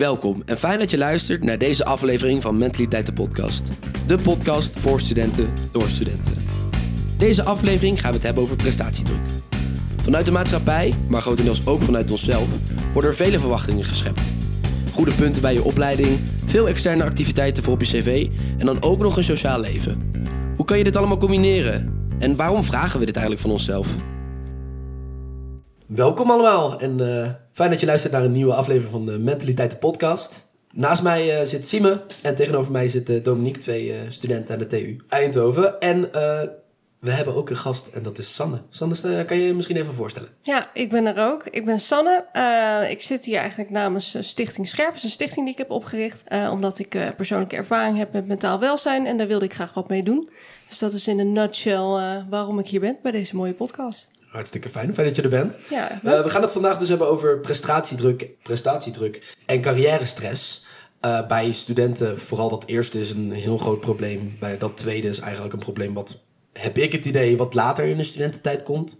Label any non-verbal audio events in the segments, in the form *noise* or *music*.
Welkom en fijn dat je luistert naar deze aflevering van Mentaliteit de Podcast. De podcast voor studenten door studenten. Deze aflevering gaan we het hebben over prestatiedruk. Vanuit de maatschappij, maar grotendeels ook vanuit onszelf, worden er vele verwachtingen geschept. Goede punten bij je opleiding, veel externe activiteiten voor op je cv en dan ook nog een sociaal leven. Hoe kan je dit allemaal combineren? En waarom vragen we dit eigenlijk van onszelf? Welkom allemaal en uh, fijn dat je luistert naar een nieuwe aflevering van de Mentaliteit de Podcast. Naast mij uh, zit Sime en tegenover mij zit uh, Dominique, twee studenten aan de TU Eindhoven. En we hebben ook een gast en dat is Sanne. Sanne, kan je je misschien even voorstellen? Ja, ik ben er ook. Ik ben Sanne. ik zit hier eigenlijk namens Stichting Scherp. is een stichting die ik heb opgericht. omdat ik persoonlijke ervaring heb met mentaal welzijn en daar wilde ik graag wat mee doen. Dus dat is in een nutshell waarom ik hier ben bij deze mooie podcast. Hartstikke fijn. Fijn dat je er bent. Ja, uh, we gaan het vandaag dus hebben over prestatiedruk, prestatiedruk en carrière-stress. Uh, bij studenten, vooral dat eerste is een heel groot probleem. Bij dat tweede is eigenlijk een probleem wat, heb ik het idee, wat later in de studententijd komt.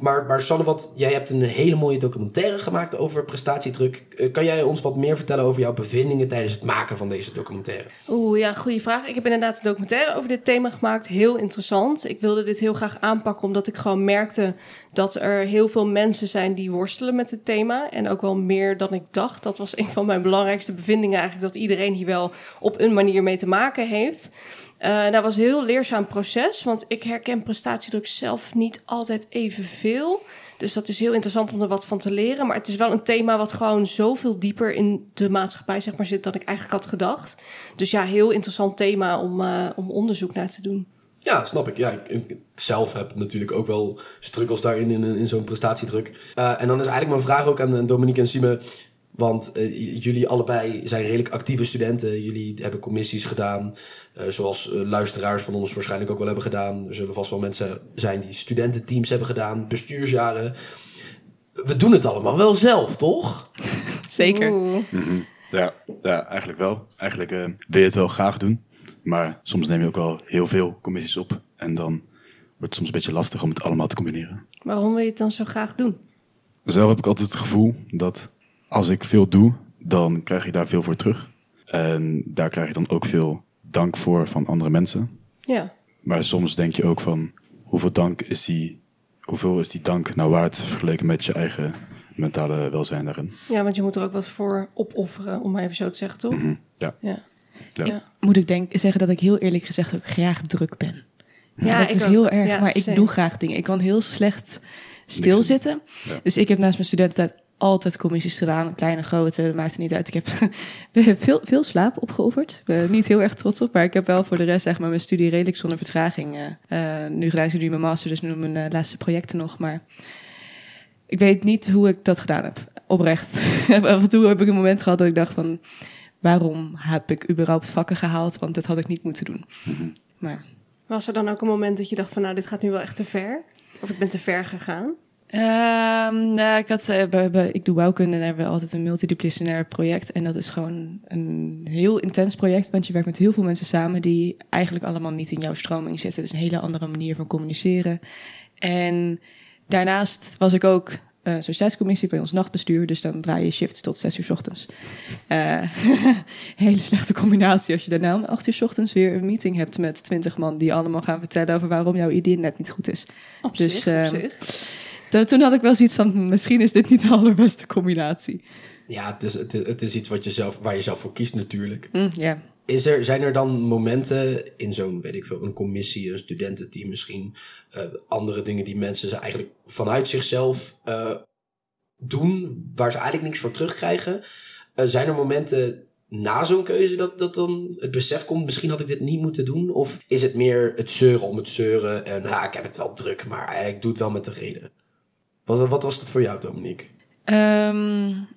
Maar, maar Sanne, wat, jij hebt een hele mooie documentaire gemaakt over prestatiedruk. Eh, kan jij ons wat meer vertellen over jouw bevindingen tijdens het maken van deze documentaire? Oeh, ja, goede vraag. Ik heb inderdaad een documentaire over dit thema gemaakt. Heel interessant. Ik wilde dit heel graag aanpakken omdat ik gewoon merkte dat er heel veel mensen zijn die worstelen met het thema. En ook wel meer dan ik dacht. Dat was een van mijn belangrijkste bevindingen eigenlijk, dat iedereen hier wel op een manier mee te maken heeft. Uh, dat was een heel leerzaam proces, want ik herken prestatiedruk zelf niet altijd evenveel. Dus dat is heel interessant om er wat van te leren. Maar het is wel een thema wat gewoon zoveel dieper in de maatschappij zeg maar, zit dan ik eigenlijk had gedacht. Dus ja, heel interessant thema om, uh, om onderzoek naar te doen. Ja, snap ik. Ja, ik, zelf heb natuurlijk ook wel struggles daarin in, in zo'n prestatiedruk. Uh, en dan is eigenlijk mijn vraag ook aan Dominique en Sime. Want jullie allebei zijn redelijk actieve studenten. Jullie hebben commissies gedaan. Uh, zoals uh, luisteraars van ons waarschijnlijk ook wel hebben gedaan. Er zullen vast wel mensen zijn die studententeams hebben gedaan. Bestuursjaren. We doen het allemaal wel zelf, toch? *laughs* Zeker. Mm -hmm. ja, ja, eigenlijk wel. Eigenlijk wil je het wel graag doen. Maar soms neem je ook al heel veel commissies op. En dan wordt het soms een beetje lastig om het allemaal te combineren. Waarom wil je het dan zo graag doen? Zelf heb ik altijd het gevoel dat als ik veel doe, dan krijg je daar veel voor terug. En daar krijg je dan ook veel dank voor van andere mensen. Ja. Maar soms denk je ook van, hoeveel dank is die, hoeveel is die dank nou waard vergeleken met je eigen mentale welzijn daarin? Ja, want je moet er ook wat voor opofferen, om maar even zo te zeggen, toch? Mm ja. ja. Ja. ja. Moet ik denk, zeggen dat ik heel eerlijk gezegd ook graag druk ben. Ja, dat is ook. heel erg, Ja, maar ik same. doe graag dingen. Ik kan heel slecht stilzitten. Ja. Dus ik heb naast mijn studententijd altijd commissies gedaan, kleine, grote, maakt het niet uit. Ik heb *laughs* veel, veel slaap opgeofferd. Ik ben er niet heel erg trots op, maar ik heb wel voor de rest zeg maar, mijn studie redelijk zonder vertraging eh, uh, nu gedaan. Ik nu mijn master, dus nu mijn uh, laatste projecten nog. Maar ik weet niet hoe ik dat gedaan heb, oprecht. *laughs* Af en toe heb ik een moment gehad dat ik dacht van... waarom heb ik überhaupt vakken gehaald? Want dat had ik niet moeten doen. Mhm. Maar... Was er dan ook een moment dat je dacht van, nou, dit gaat nu wel echt te ver? Of ik ben te ver gegaan? Uh, nou, ik, had, uh, bij, bij, ik doe bouwkunde en hebben we altijd een multidisciplinair project. En dat is gewoon een heel intens project, want je werkt met heel veel mensen samen die eigenlijk allemaal niet in jouw stroming zitten. Dus een hele andere manier van communiceren. En daarnaast was ik ook uh, sociëteitscommissie bij ons nachtbestuur, dus dan draai je shifts tot zes uur 's ochtends. Uh, *laughs* hele slechte combinatie als je daarna om acht uur 's ochtends weer een meeting hebt met twintig man die allemaal gaan vertellen over waarom jouw idee net niet goed is. Op Dus, zich, op ehm, zich. Toen had ik wel zoiets van, hm, misschien is dit niet de allerbeste combinatie. Ja, het is, het is, het is iets wat je zelf, waar je zelf voor kiest natuurlijk. Hm, ja. Is er, zijn er dan momenten in zo'n, weet ik veel, een commissie, een studententeam misschien, uh, andere dingen die mensen ze eigenlijk vanuit zichzelf uh, doen, waar ze eigenlijk niks voor terugkrijgen? Uh, zijn er momenten na zo'n keuze dat, dat dan het besef komt, misschien had ik dit niet moeten doen? Of is het meer het zeuren om het zeuren en ah, ik heb het wel druk, maar ik doe het wel met de reden? Wat, wat was dat voor jou, Dominique? Um,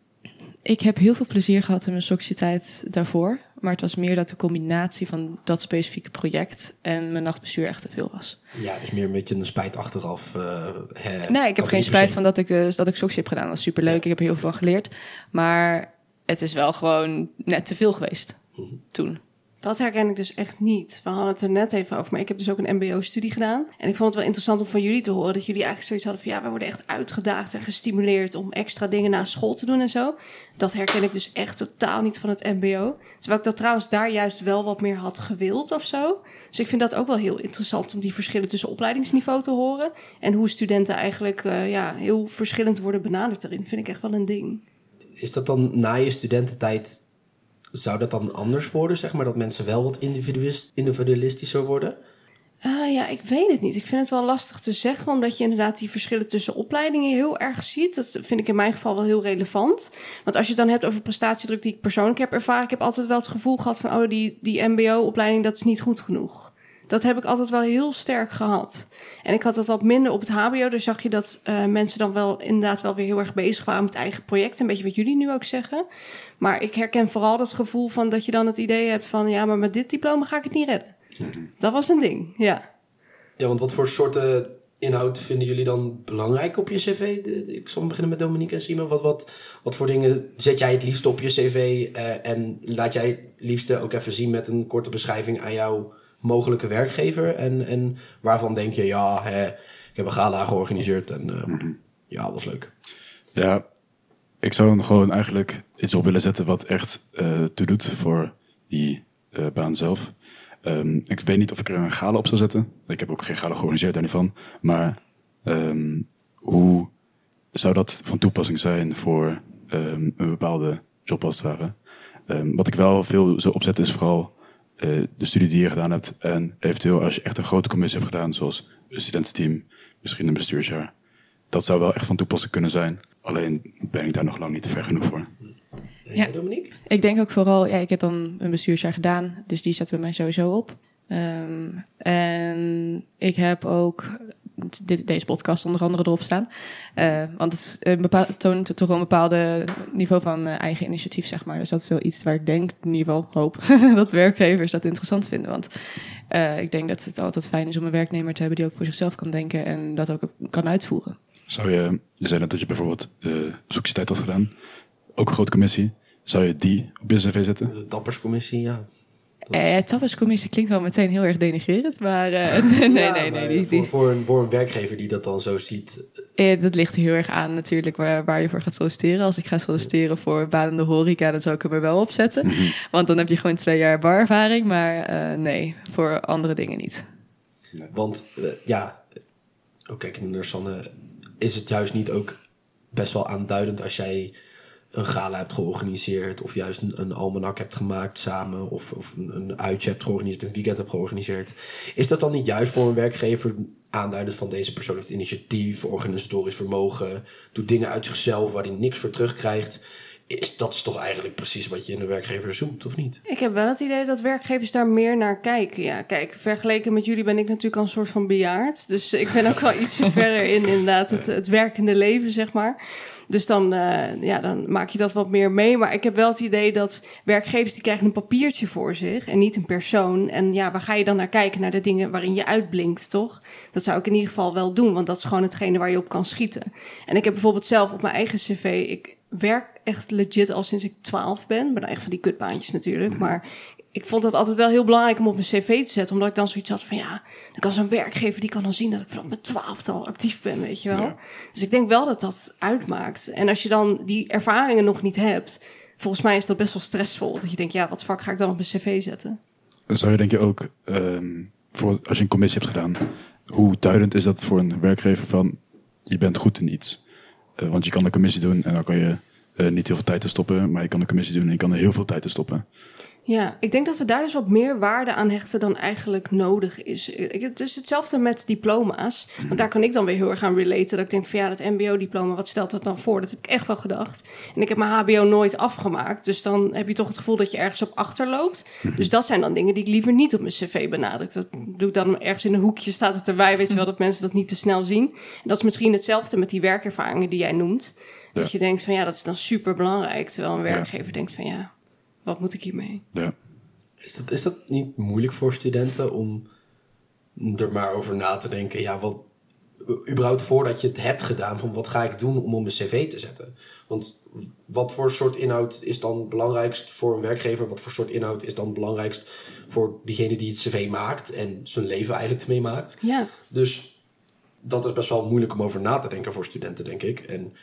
ik heb heel veel plezier gehad in mijn sociëteit daarvoor. Maar het was meer dat de combinatie van dat specifieke project en mijn nachtbestuur echt te veel was. Ja, dus meer een beetje een spijt achteraf. Uh, hè, nee, ik heb geen spijt van dat ik, uh, dat ik Soxy heb gedaan. Dat is superleuk. Ja. Ik heb er heel veel van geleerd. Maar het is wel gewoon net te veel geweest Mhm. toen. Dat herken ik dus echt niet. We hadden het er net even over, maar ik heb dus ook een MBO-studie gedaan. En ik vond het wel interessant om van jullie te horen dat jullie eigenlijk zoiets hadden van ja, we worden echt uitgedaagd en gestimuleerd om extra dingen na school te doen en zo. Dat herken ik dus echt totaal niet van het MBO. Terwijl ik dat trouwens daar juist wel wat meer had gewild of zo. Dus ik vind dat ook wel heel interessant om die verschillen tussen opleidingsniveau te horen. En hoe studenten eigenlijk uh, ja, heel verschillend worden benaderd daarin. Vind ik echt wel een ding. Is dat dan na je studententijd zou dat dan anders worden, zeg maar? Dat mensen wel wat individualistischer worden? Uh, ja, ik weet het niet. Ik vind het wel lastig te zeggen, omdat je inderdaad die verschillen tussen opleidingen heel erg ziet. Dat vind ik in mijn geval wel heel relevant. Want als je het dan hebt over prestatiedruk die ik persoonlijk heb ervaren, ik heb altijd wel het gevoel gehad van, oh, die, die MBO-opleiding, dat is niet goed genoeg. Dat heb ik altijd wel heel sterk gehad. En ik had dat wat minder op het HBO. Dus zag je dat uh, mensen dan wel inderdaad wel weer heel erg bezig waren met eigen projecten. Een beetje wat jullie nu ook zeggen. Maar ik herken vooral dat gevoel van dat je dan het idee hebt van... ja, maar met dit diploma ga ik het niet redden. Dat was een ding, ja. Ja, want wat voor soorten inhoud vinden jullie dan belangrijk op je cv? Ik zal beginnen met Dominique en Simon. Wat, wat, wat voor dingen zet jij het liefst op je cv? Uh, en laat jij het liefste ook even zien met een korte beschrijving aan jouw mogelijke werkgever? En, en waarvan denk je, ja, hè, ik heb een gala georganiseerd en uh, ja, was leuk. Ja, ik zou dan gewoon eigenlijk iets op willen zetten wat echt uh, toedoet voor die uh, baan zelf. Um, ik weet niet of ik er een gala op zou zetten. Ik heb ook geen gala georganiseerd, daar niet van. Maar um, hoe zou dat van toepassing zijn voor um, een bepaalde job als het ware? wat ik wel veel zou opzetten is vooral uh, de studie die je gedaan hebt. En eventueel als je echt een grote commissie hebt gedaan, zoals een studententeam, misschien een bestuursjaar. Dat zou wel echt van toepassing kunnen zijn. Alleen ben ik daar nog lang niet ver genoeg voor. Ja, Dominique? Ik denk ook vooral, ja, ik heb dan een bestuursjaar gedaan, dus die zetten bij mij sowieso op. Um, en ik heb ook dit, deze podcast onder andere erop staan. Uh, want het bepaald, toont toch een bepaalde niveau van uh, eigen initiatief, zeg maar. Dus dat is wel iets waar ik denk, in ieder geval hoop, *laughs* dat werkgevers dat interessant vinden. Want uh, ik denk dat het altijd fijn is om een werknemer te hebben die ook voor zichzelf kan denken en dat ook kan uitvoeren. Zou je, je zei net dat je bijvoorbeeld de sociëteit had gedaan, ook een grote commissie. Zou je die op je cv zetten? De tapperscommissie, ja. Eh, tapperscommissie klinkt wel meteen heel erg denigrerend, maar uh, *laughs* nee, nee, nee. nee die, die... Voor, voor, een, voor een werkgever die dat dan zo ziet. Eh, dat ligt heel erg aan natuurlijk waar, waar je voor gaat solliciteren. Als ik ga solliciteren voor baan de horeca, dan zou ik hem er wel op zetten. Mhm. Want dan heb je gewoon twee jaar barervaring, maar uh, nee, voor andere dingen niet. Want uh, ja, ook kijk naar Sanne, is het juist niet ook best wel aanduidend als jij een gala hebt georganiseerd. Of juist een, almanak hebt gemaakt samen. Of, of een, uitje hebt georganiseerd, een weekend hebt georganiseerd. Is dat dan niet juist voor een werkgever aanduidend van deze persoon heeft initiatief, organisatorisch vermogen, doet dingen uit zichzelf waar hij niks voor terugkrijgt? Is, dat is toch eigenlijk precies wat je in een werkgever zoekt, of niet? Ik heb wel het idee dat werkgevers daar meer naar kijken. Ja, kijk, vergeleken met jullie ben ik natuurlijk al een soort van bejaard. Dus ik ben ook wel *laughs* ietsje verder in inderdaad het, het werkende leven, zeg maar. Dus dan, uh, ja, dan maak je dat wat meer mee. Maar ik heb wel het idee dat werkgevers die krijgen een papiertje voor zich en niet een persoon. En ja, waar ga je dan naar kijken? Naar de dingen waarin je uitblinkt, toch? Dat zou ik in ieder geval wel doen, want dat is gewoon hetgene waar je op kan schieten. En ik heb bijvoorbeeld zelf op mijn eigen cv, ik werk echt legit al sinds ik 12 ben. Ben echt van die kutbaantjes natuurlijk. Maar ik vond het altijd wel heel belangrijk om op mijn cv te zetten. Omdat ik dan zoiets had van ja, dan kan zo'n werkgever die kan dan zien dat ik vanaf mijn twaalftal actief ben, weet je wel. Dus ik denk wel dat dat uitmaakt. En als je dan die ervaringen nog niet hebt, volgens mij is dat best wel stressvol. Dat je denkt, ja, wat vak ga ik dan op mijn cv zetten? Dan zou je denk je ook, um, voor, als je een commissie hebt gedaan, hoe duidend is dat voor een werkgever van je bent goed in iets? Uh, want je kan de commissie doen en dan kan je uh, niet heel veel tijd te stoppen, maar je kan de commissie doen en je kan er heel veel tijd te stoppen. Ja, ik denk dat we daar dus wat meer waarde aan hechten dan eigenlijk nodig is. Het is hetzelfde met diploma's. Want daar kan ik dan weer heel erg aan relaten. Dat ik denk van ja, dat mbo-diploma, wat stelt dat dan voor? Dat heb ik echt wel gedacht. En ik heb mijn hbo nooit afgemaakt. Dus dan heb je toch het gevoel dat je ergens op achterloopt. *laughs* Dus dat zijn dan dingen die ik liever niet op mijn cv benadruk. Dat doe ik dan ergens in een hoekje, staat het erbij. Weet je wel, dat mensen dat niet te snel zien. En dat is misschien hetzelfde met die werkervaringen die jij noemt. Dat je denkt van ja, dat is dan super belangrijk. Terwijl een werkgever denkt van ja wat moet ik hiermee? Ja. Is dat, is dat niet moeilijk voor studenten om er maar over na te denken? Ja, wat, überhaupt voordat je het hebt gedaan, van wat ga ik doen om op mijn cv te zetten? Want wat voor soort inhoud is dan belangrijkst voor een werkgever? Wat voor soort inhoud is dan belangrijkst voor diegene die het cv maakt en zijn leven eigenlijk ermee maakt? Ja. Dus dat is best wel moeilijk om over na te denken voor studenten, denk ik. En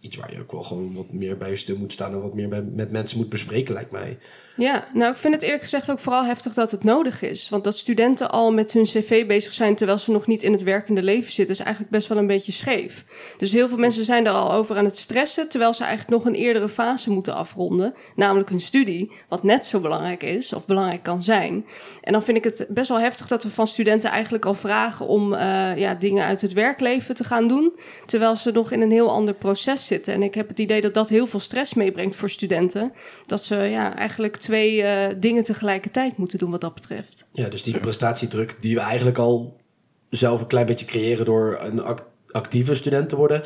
iets waar je ook wel gewoon wat meer bij stil moet staan en wat meer bij, met mensen moet bespreken, lijkt mij. Ja, nou, ik vind het eerlijk gezegd ook vooral heftig dat het nodig is. Want dat studenten al met hun cv bezig zijn terwijl ze nog niet in het werkende leven zitten, is eigenlijk best wel een beetje scheef. Dus heel veel mensen zijn er al over aan het stressen, terwijl ze eigenlijk nog een eerdere fase moeten afronden, namelijk hun studie, wat net zo belangrijk is of belangrijk kan zijn. En dan vind ik het best wel heftig dat we van studenten eigenlijk al vragen om uh, ja, dingen uit het werkleven te gaan doen, terwijl ze nog in een heel ander proces zitten. En ik heb het idee dat dat heel veel stress meebrengt voor studenten. Dat ze ja, eigenlijk twee uh, dingen tegelijkertijd moeten doen wat dat betreft. Ja, dus die prestatiedruk die we eigenlijk al zelf een klein beetje creëren door een actieve student te worden,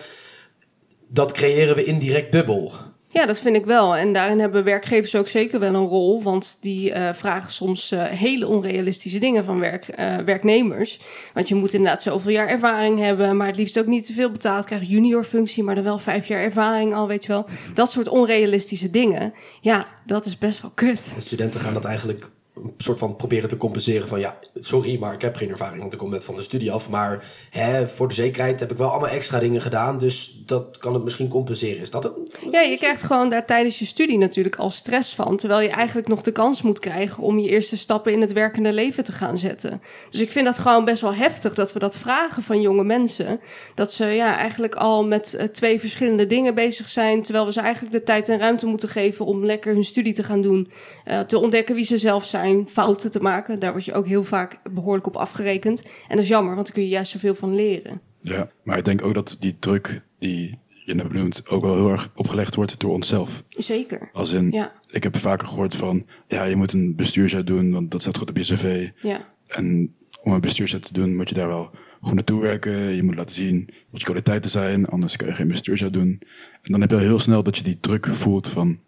dat creëren we indirect dubbel. Ja, dat vind ik wel. En daarin hebben werkgevers ook zeker wel een rol. Want die uh, vragen soms uh, hele onrealistische dingen van werk, uh, werknemers. Want je moet inderdaad zoveel jaar ervaring hebben. Maar het liefst ook niet te veel betaald krijgen. Juniorfunctie, maar dan wel vijf jaar ervaring al, weet je wel. Dat soort onrealistische dingen. Ja, dat is best wel kut. De studenten gaan dat eigenlijk een soort van proberen te compenseren van ja, sorry, maar ik heb geen ervaring, want ik kom net van de studie af. Maar hè, voor de zekerheid heb ik wel allemaal extra dingen gedaan, dus dat kan het misschien compenseren. Is dat het? Ja, je krijgt gewoon daar tijdens je studie natuurlijk al stress van, terwijl je eigenlijk nog de kans moet krijgen om je eerste stappen in het werkende leven te gaan zetten. Dus ik vind dat gewoon best wel heftig dat we dat vragen van jonge mensen, dat ze ja, eigenlijk al met uh, twee verschillende dingen bezig zijn, terwijl we ze eigenlijk de tijd en ruimte moeten geven om lekker hun studie te gaan doen, uh, te ontdekken wie ze zelf zijn fouten te maken. Daar word je ook heel vaak behoorlijk op afgerekend. En dat is jammer, want daar kun je juist zoveel van leren. Ja, maar ik denk ook dat die druk die je net benoemt ook wel heel erg opgelegd wordt door onszelf. Zeker. Als in, ja. ik heb vaker gehoord van, ja, je moet een bestuurzet doen, want dat staat goed op je cv. Ja. En om een bestuurzet te doen, moet je daar wel goed naartoe werken. Je moet laten zien wat je kwaliteiten zijn, anders kan je geen bestuurzet doen. En dan heb je al heel snel dat je die druk voelt van,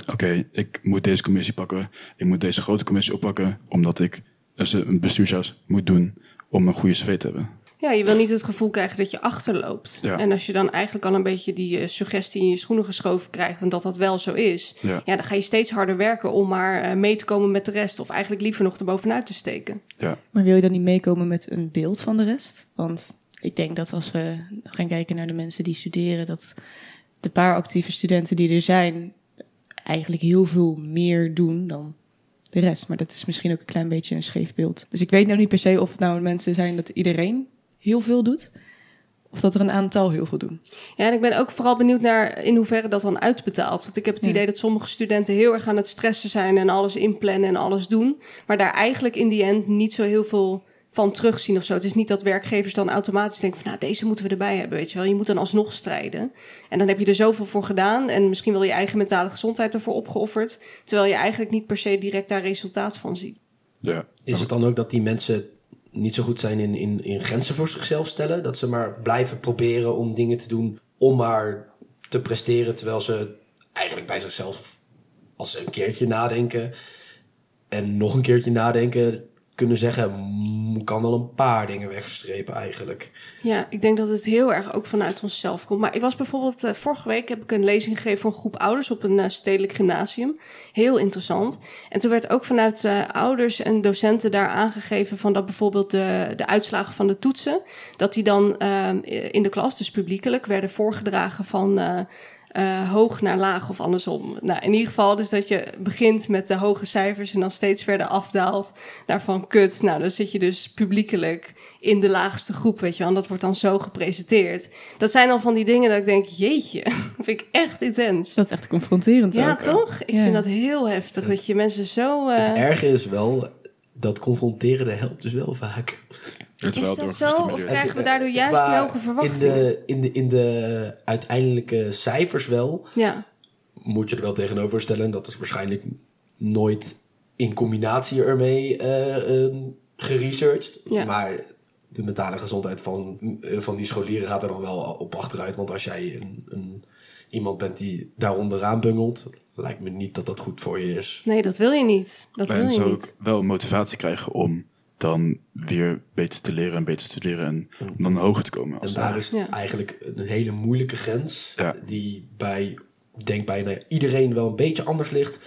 oké, okay, ik moet deze commissie pakken. Ik moet deze grote commissie oppakken, omdat ik een bestuursjas moet doen om een goede cv te hebben. Ja, je wil niet het gevoel krijgen dat je achterloopt. Ja. En als je dan eigenlijk al een beetje die uh, suggestie in je schoenen geschoven krijgt en dat dat wel zo is, ja. ja dan ga je steeds harder werken om maar uh, mee te komen met de rest. Of eigenlijk liever nog erbovenuit te steken. Ja. Maar wil je dan niet meekomen met een beeld van de rest? Want ik denk dat als we gaan kijken naar de mensen die studeren, dat de paar actieve studenten die er zijn, eigenlijk heel veel meer doen dan de rest. Maar dat is misschien ook een klein beetje een scheef beeld. Dus ik weet nou niet per se of het nou mensen zijn dat iedereen heel veel doet. Of dat er een aantal heel veel doen. Ja, en ik ben ook vooral benieuwd naar in hoeverre dat dan uitbetaalt. Want ik heb het Ja. idee dat sommige studenten heel erg aan het stressen zijn en alles inplannen en alles doen. Maar daar eigenlijk in die end niet zo heel veel van terugzien of zo. Het is niet dat werkgevers dan automatisch denken van nou, deze moeten we erbij hebben, weet je wel. Je moet dan alsnog strijden. En dan heb je er zoveel voor gedaan en misschien wel je eigen mentale gezondheid ervoor opgeofferd. Terwijl je eigenlijk niet per se direct daar resultaat van ziet. Ja. Is het dan ook dat die mensen niet zo goed zijn in, in, in grenzen voor zichzelf stellen? Dat ze maar blijven proberen om dingen te doen om maar te presteren, terwijl ze eigenlijk bij zichzelf, als ze een keertje nadenken en nog een keertje nadenken, kunnen zeggen, "Mm, kan al een paar dingen wegstrepen eigenlijk. Ja, ik denk dat het heel erg ook vanuit onszelf komt. Maar ik was bijvoorbeeld, eh, vorige week heb ik een lezing gegeven voor een groep ouders op een eh, stedelijk gymnasium. Heel interessant. En toen werd ook vanuit eh, ouders en docenten daar aangegeven van dat bijvoorbeeld de, de uitslagen van de toetsen, dat die dan eh, in de klas, dus publiekelijk, werden voorgedragen van. Eh, hoog naar laag of andersom. Nou, in ieder geval dus dat je begint met de hoge cijfers en dan steeds verder afdaalt naar van kut. Nou, dan zit je dus publiekelijk in de laagste groep, weet je wel. En dat wordt dan zo gepresenteerd. Dat zijn al van die dingen dat ik denk, jeetje, *laughs* dat vind ik echt intens. Dat is echt confronterend Ja, ook. toch? Ik Ja. vind dat heel heftig, dat je mensen zo... eh, Het erge is wel, dat confronterende helpt dus wel vaak. Het Is wel dat zo? Of krijgen we daardoor juist die hoge verwachtingen? In de, in, de, in de uiteindelijke cijfers wel, Ja, moet je er wel tegenover stellen. Dat is waarschijnlijk nooit in combinatie ermee eh, eh, geresearched. Ja. Maar de mentale gezondheid van, eh, van die scholieren gaat er dan wel op achteruit. Want als jij een, een, iemand bent die daar onderaan bungelt, lijkt me niet dat dat goed voor je is. nee, dat wil je niet. Dat wil En je niet. ook wel motivatie krijgen om dan weer beter te leren en beter te studeren en om dan hoger te komen. En Als daar daar. is Ja. eigenlijk een hele moeilijke grens. Ja. Die bij, ik denk bijna iedereen wel een beetje anders ligt.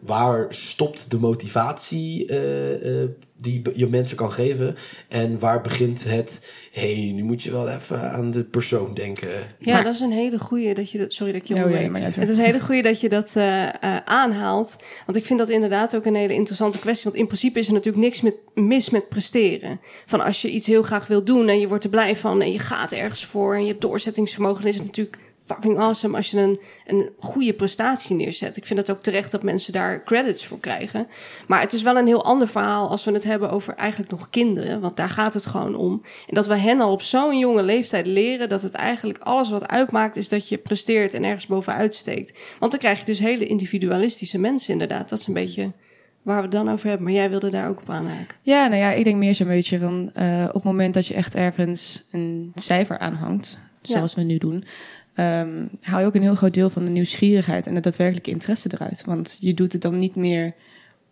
Waar stopt de motivatie eh, eh, die je mensen kan geven? En waar begint het, hé, hey, nu moet je wel even aan de persoon denken. Ja, Maar- dat is een hele goeie dat je dat. Sorry dat ik je Oh, ja, onderbreek. maar ja, het Het is een hele goeie dat je dat eh, eh, aanhaalt. Want ik vind dat inderdaad ook een hele interessante kwestie. Want in principe is er natuurlijk niks met, mis met presteren. Van als je iets heel graag wil doen en je wordt er blij van en je gaat ergens voor en je hebt doorzettingsvermogen, is het natuurlijk fucking awesome als je een, een goede prestatie neerzet. Ik vind het ook terecht dat mensen daar credits voor krijgen. Maar het is wel een heel ander verhaal als we het hebben over eigenlijk nog kinderen. Want daar gaat het gewoon om. En dat we hen al op zo'n jonge leeftijd leren dat het eigenlijk alles wat uitmaakt is dat je presteert en ergens bovenuit steekt. Want dan krijg je dus hele individualistische mensen inderdaad. Dat is een beetje waar we het dan over hebben. Maar jij wilde daar ook op aanhaken. Ja, nou ja, ik denk meer zo'n beetje van eh, op het moment dat je echt ergens een cijfer aanhangt, zoals we nu doen, ehm, haal je ook een heel groot deel van de nieuwsgierigheid en de daadwerkelijke interesse eruit. Want je doet het dan niet meer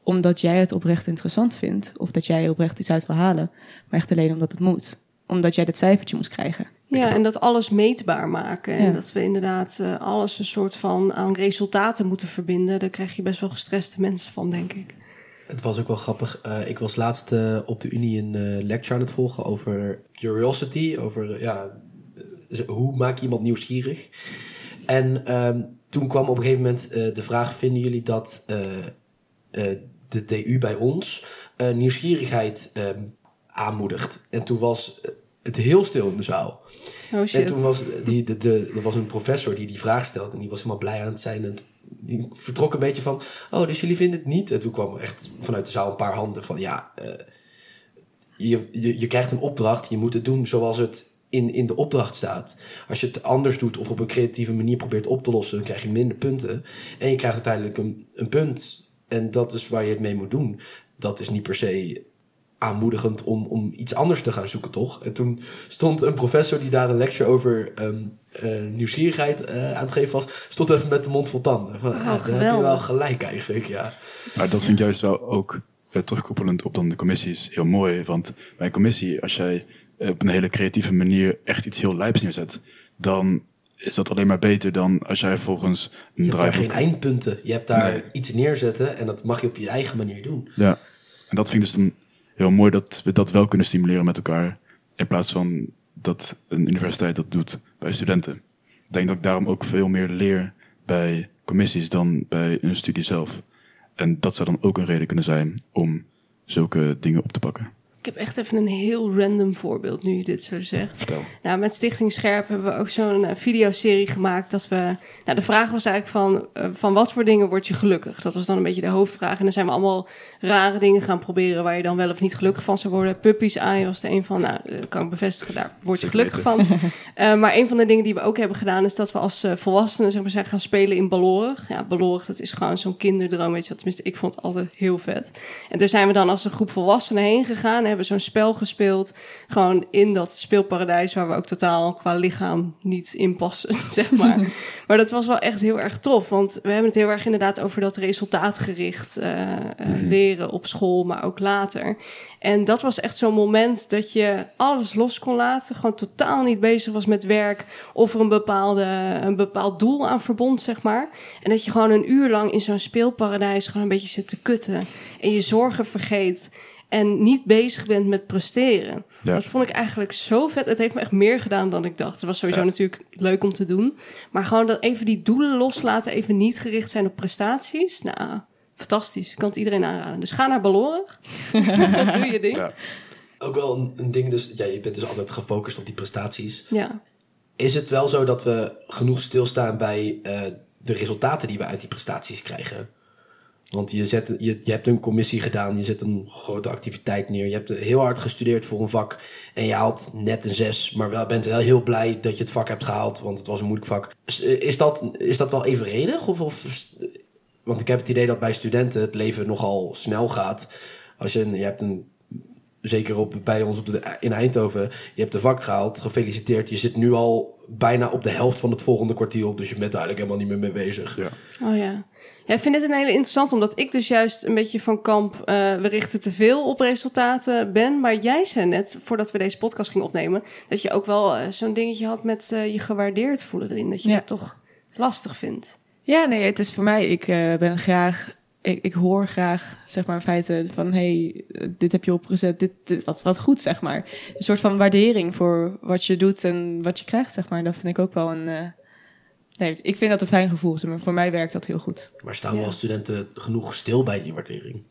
omdat jij het oprecht interessant vindt of dat jij oprecht iets uit wil halen, maar echt alleen omdat het moet. Omdat jij dat cijfertje moet krijgen. Ja, en dat alles meetbaar maken. En Ja. dat we inderdaad eh, alles een soort van aan resultaten moeten verbinden. Daar krijg je best wel gestreste mensen van, denk ik. Het was ook wel grappig. eh, ik was laatst eh, op de Unie een eh, lecture aan het volgen over curiosity. Over ja, hoe maak je iemand nieuwsgierig. En ehm, toen kwam op een gegeven moment eh, de vraag: vinden jullie dat eh, eh, de TU bij ons nieuwsgierigheid ehm, aanmoedigt? En toen was het heel stil in de zaal. Oh En shit. toen was die, de, de, er was een professor die die vraag stelde. En die was helemaal blij aan het zijn. En die vertrok een beetje van... Oh, dus jullie vinden het niet? En toen kwam echt vanuit de zaal een paar handen van... Ja, je, je, je krijgt een opdracht. Je moet het doen zoals het in, in de opdracht staat. Als je het anders doet of op een creatieve manier probeert op te lossen... dan krijg je minder punten. En je krijgt uiteindelijk een, een punt. En dat is waar je het mee moet doen. Dat is niet per se aanmoedigend om, om iets anders te gaan zoeken, toch? En toen stond een professor die daar een lecture over ehm, eh, nieuwsgierigheid eh, aan het geven was, stond even met de mond vol tanden. Van, Oh, daar heb je geweldig. wel gelijk eigenlijk, ja. Maar dat vind ik juist wel ook eh, terugkoppelend op dan de commissies heel mooi. Want bij een commissie, als jij op een hele creatieve manier echt iets heel lijps neerzet, dan is dat alleen maar beter dan als jij volgens een Je hebt daar draaiboek... geen eindpunten. Je hebt daar Nee. iets neerzetten en dat mag je op je eigen manier doen. Ja, en dat vind ik dus dan heel mooi dat we dat wel kunnen stimuleren met elkaar. In plaats van dat een universiteit dat doet bij studenten. Ik denk dat ik daarom ook veel meer leer bij commissies dan bij een studie zelf. En dat zou dan ook een reden kunnen zijn om zulke dingen op te pakken. Ik heb echt even een heel random voorbeeld nu je dit zo zegt. Vertel. Nou, met Stichting Scherp hebben we ook zo'n eh, videoserie gemaakt dat we... Nou, de vraag was eigenlijk van, eh, van wat voor dingen word je gelukkig? Dat was dan een beetje de hoofdvraag. En dan zijn we allemaal rare dingen gaan proberen waar je dan wel of niet gelukkig van zou worden. Puppies aan was er een van, nou, dat kan ik bevestigen, daar word je gelukkig van. *laughs* Eh, maar een van de dingen die we ook hebben gedaan is dat we als volwassenen zeg maar, zijn gaan spelen in Balorig. Ja, Balorig, dat is gewoon zo'n kinderdroom, weet je wat. Tenminste, ik vond het altijd heel vet. En daar zijn we dan als een groep volwassenen heen gegaan hebben zo'n spel gespeeld. Gewoon in dat speelparadijs waar we ook totaal qua lichaam niet in passen, *laughs* zeg maar. *laughs* maar dat was wel echt heel erg tof, want we hebben het heel erg inderdaad over dat resultaatgericht eh, eh, leren op school, maar ook later. En dat was echt zo'n moment dat je alles los kon laten. Gewoon totaal niet bezig was met werk. Of er een, bepaalde, een bepaald doel aan verbond, zeg maar. En dat je gewoon een uur lang in zo'n speelparadijs gewoon een beetje zit te kutten. En je zorgen vergeet. En niet bezig bent met presteren. Ja. Dat vond ik eigenlijk zo vet. Het heeft me echt meer gedaan dan ik dacht. Het was sowieso Ja. natuurlijk leuk om te doen. Maar gewoon dat even die doelen loslaten. Even niet gericht zijn op prestaties. Nou, fantastisch. Ik kan het iedereen aanraden. Dus ga naar Balorig. *laughs* Doe je ding. Ja. Ook wel een, een ding, dus ja, je bent dus altijd gefocust op die prestaties. Ja. Is het wel zo dat we genoeg stilstaan bij eh, de resultaten die we uit die prestaties krijgen? Want je, zet, je, je hebt een commissie gedaan, je zet een grote activiteit neer. Je hebt heel hard gestudeerd voor een vak en je haalt net een zes. Maar wel, bent wel heel blij dat je het vak hebt gehaald, want het was een moeilijk vak. Is, is, dat, is dat wel evenredig? Of, of, want ik heb het idee dat bij studenten het leven nogal snel gaat. Als je, een- je hebt een zeker op, bij ons op de, in Eindhoven, je hebt de vak gehaald, gefeliciteerd. Je zit nu al bijna op de helft van het volgende kwartier, dus je bent er eigenlijk helemaal niet meer mee bezig. Ja. Oh ja. Ja, ik vind het een hele interessant, omdat ik dus juist een beetje van kamp, eh, we richten te veel op resultaten ben. Maar jij zei net, voordat we deze podcast gingen opnemen, dat je ook wel eh, zo'n dingetje had met eh, je gewaardeerd voelen erin. Dat je Ja. dat toch lastig vindt. Ja, nee, het is voor mij, ik ben graag, ik, ik hoor graag, zeg maar, feiten van, hey, dit heb je opgezet, dit, dit wat, wat goed, zeg maar. Een soort van waardering voor wat je doet en wat je krijgt, zeg maar. Dat vind ik ook wel een, nee, ik vind dat een fijn gevoel, maar voor mij werkt dat heel goed. Maar staan we Ja. als studenten genoeg stil bij die waardering?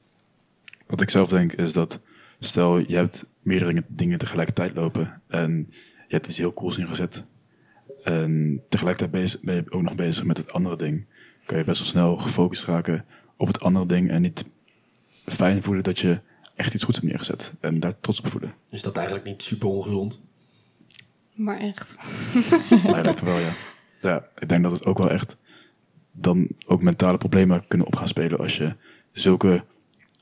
Wat ik zelf denk is dat, stel je hebt meerdere dingen tegelijkertijd lopen en je hebt iets heel cools ingezet. En tegelijkertijd ben je ook nog bezig met het andere ding. Kan je best wel snel gefocust raken op het andere ding en niet fijn voelen dat je echt iets goeds hebt neergezet. En daar trots op voelen. Is dat eigenlijk niet super ongezond? Maar echt. *laughs* Maar lijkt me wel, ja. Ja, ik denk dat het ook wel echt dan ook mentale problemen kunnen op gaan spelen als je zulke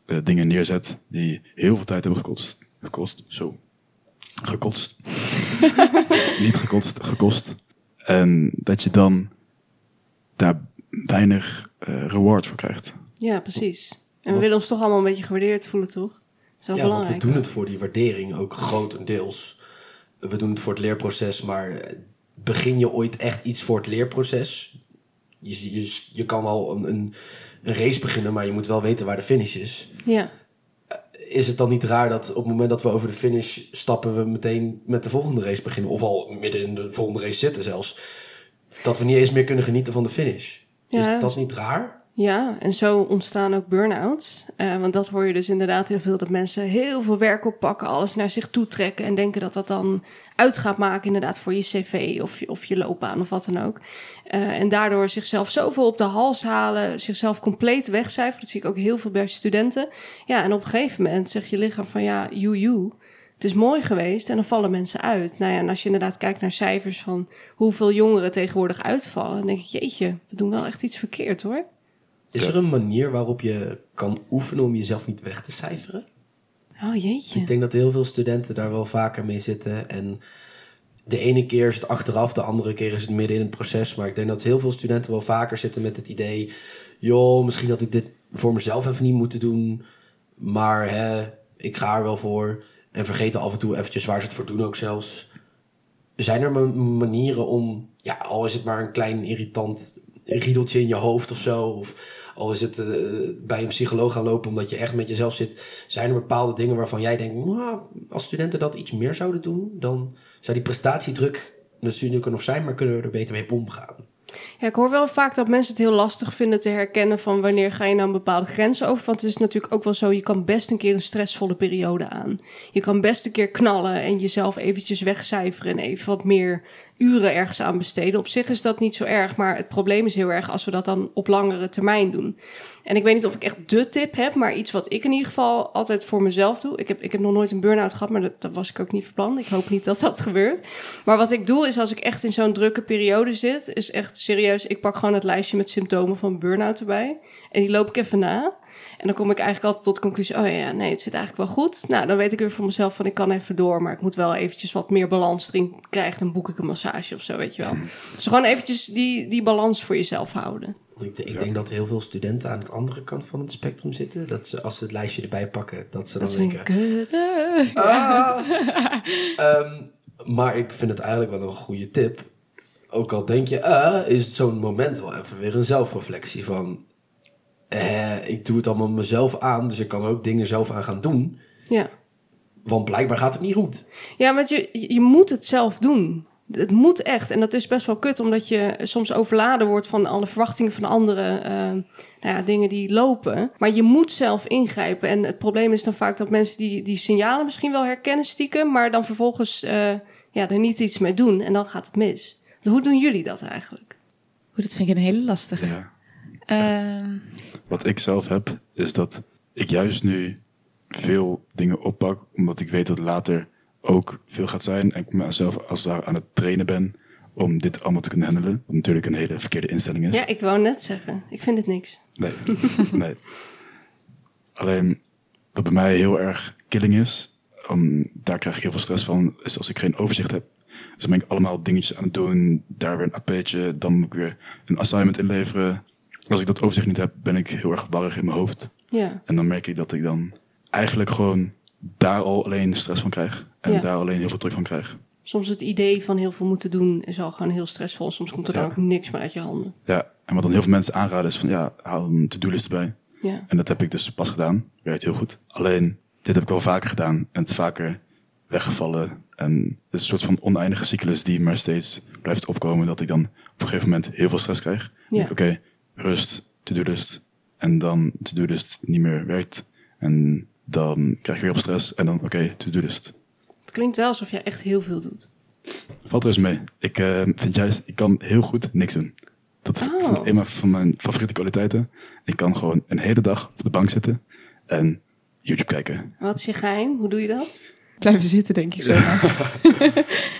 eh, dingen neerzet die heel veel tijd hebben gekost. Gekost, zo. Gekotst. *laughs* Niet gekotst, gekost. En dat je dan daar weinig eh, reward voor krijgt. Ja, precies. En we willen ons toch allemaal een beetje gewaardeerd voelen, toch? Dat is wel Ja, want belangrijk. we doen het voor die waardering ook grotendeels. We doen het voor het leerproces, maar eh, begin je ooit echt iets voor het leerproces? Je, je, je kan wel een, een, een race beginnen, maar je moet wel weten waar de finish is. Ja. Is het dan niet raar dat op het moment dat we over de finish stappen, we meteen met de volgende race beginnen? Of al midden in de volgende race zitten zelfs. Dat we niet eens meer kunnen genieten van de finish. Ja. Is dat niet raar? Ja, en zo ontstaan ook burn-outs. Eh, want dat hoor je dus inderdaad heel veel. Dat mensen heel veel werk oppakken, alles naar zich toe trekken. En denken dat dat dan uit gaat maken inderdaad voor je cv of je, of je loopbaan of wat dan ook. Eh, en daardoor zichzelf zoveel op de hals halen, zichzelf compleet wegcijferen. Dat zie ik ook heel veel bij studenten. Ja, en op een gegeven moment zegt je lichaam van ja, you, you. Het is mooi geweest en dan vallen mensen uit. Nou ja, en als je inderdaad kijkt naar cijfers van hoeveel jongeren tegenwoordig uitvallen, dan denk ik, jeetje, we doen wel echt iets verkeerd hoor. Is er een manier waarop je kan oefenen om jezelf niet weg te cijferen? Oh jeetje. Ik denk dat heel veel studenten daar wel vaker mee zitten. En de ene keer is het achteraf, de andere keer is het midden in het proces. Maar ik denk dat heel veel studenten wel vaker zitten met het idee... joh, misschien dat ik dit voor mezelf even niet moeten doen. Maar hè, ik ga er wel voor. En vergeten af en toe eventjes waar ze het voor doen ook zelfs. Zijn er ma- manieren om, ja, al is het maar een klein irritant riedeltje in je hoofd of zo... of al is het eh, bij een psycholoog gaan lopen omdat je echt met jezelf zit... zijn er bepaalde dingen waarvan jij denkt... "Nou, als studenten dat iets meer zouden doen... dan zou die prestatiedruk natuurlijk er nog zijn... maar kunnen we er beter mee omgaan. Ja, ik hoor wel vaak dat mensen het heel lastig vinden te herkennen van wanneer ga je nou een bepaalde grens over. Want het is natuurlijk ook wel zo, je kan best een keer een stressvolle periode aan. Je kan best een keer knallen en jezelf eventjes wegcijferen en even wat meer uren ergens aan besteden. Op zich is dat niet zo erg, maar het probleem is heel erg als we dat dan op langere termijn doen. En ik weet niet of ik echt de tip heb, maar iets wat ik in ieder geval altijd voor mezelf doe. Ik heb, ik heb nog nooit een burn-out gehad, maar dat, was ik ook niet van plan. Ik hoop niet dat dat gebeurt. Maar wat ik doe is als ik echt in zo'n drukke periode zit, is echt serieus. Ik pak gewoon het lijstje met symptomen van burn-out erbij. En die loop ik even na. En dan kom ik eigenlijk altijd tot de conclusie: oh ja, nee, het zit eigenlijk wel goed. Nou, dan weet ik weer van mezelf van ik kan even door, maar ik moet wel eventjes wat meer balans erin krijgen. Dan boek ik een massage of zo, weet je wel. *laughs* Dus gewoon eventjes die, die balans voor jezelf houden. Ik, ik denk dat heel veel studenten aan de andere kant van het spectrum zitten. Dat ze, als ze het lijstje erbij pakken, dat ze dan Dat denken... kut. Ah. *laughs* Ehm, maar ik vind het eigenlijk wel een goede tip. Ook al denk je, ah, is het zo'n moment wel even weer een zelfreflectie van... Eh, ik doe het allemaal mezelf aan, dus ik kan er ook dingen zelf aan gaan doen. Ja. Want blijkbaar gaat het niet goed. Ja, want je, je moet het zelf doen. Het moet echt. En dat is best wel kut, omdat je soms overladen wordt van alle verwachtingen van anderen. eh, nou ja, dingen die lopen. Maar je moet zelf ingrijpen. En het probleem is dan vaak dat mensen die, die signalen misschien wel herkennen stiekem, maar dan vervolgens eh, ja, er niet iets mee doen. En dan gaat het mis. Hoe doen jullie dat eigenlijk? Oeh, dat vind ik een hele lastige. Ja. Ehm, Wat ik zelf heb, is dat ik juist nu veel dingen oppak, omdat ik weet dat later ook veel gaat zijn. En ik mezelf als daar aan het trainen ben om dit allemaal te kunnen handelen. Wat natuurlijk een hele verkeerde instelling is. Ja, ik wou net zeggen. Ik vind het niks. Nee, *laughs* nee. Alleen, wat bij mij heel erg killing is, om, daar krijg ik heel veel stress van, is als ik geen overzicht heb. Dus dan ben ik allemaal dingetjes aan het doen, daar weer een AP'tje, dan moet ik weer een assignment inleveren. Als ik dat overzicht niet heb, ben ik heel erg warrig in mijn hoofd. Ja. En dan merk ik dat ik dan eigenlijk gewoon daar al alleen stress van krijg. En Ja. daar alleen heel veel druk van krijg. Soms het idee van heel veel moeten doen is al gewoon heel stressvol. Soms komt er dan ook niks meer uit je handen. Ja, en wat dan heel veel mensen aanraden is van ja, haal een to-do-list erbij. Ja. En dat heb ik dus pas gedaan. Werkt heel goed. Alleen, dit heb ik wel vaker gedaan. En het is vaker weggevallen. En het is een soort van oneindige cyclus die maar steeds blijft opkomen. Dat ik dan op een gegeven moment heel veel stress krijg. Ja. ik, Rust, to-do-list. En dan to-do-list niet meer werkt. En dan krijg je weer veel stress. En dan, oké, to-do-list. Het klinkt wel alsof jij echt heel veel doet. Valt er eens mee. Ik eh, vind juist, ik kan heel goed niks doen. Dat is Oh. een van mijn favoriete kwaliteiten. Ik kan gewoon een hele dag op de bank zitten en YouTube kijken. Wat is je geheim? Hoe doe je dat? *laughs* Blijven zitten, denk ik zo. Ja,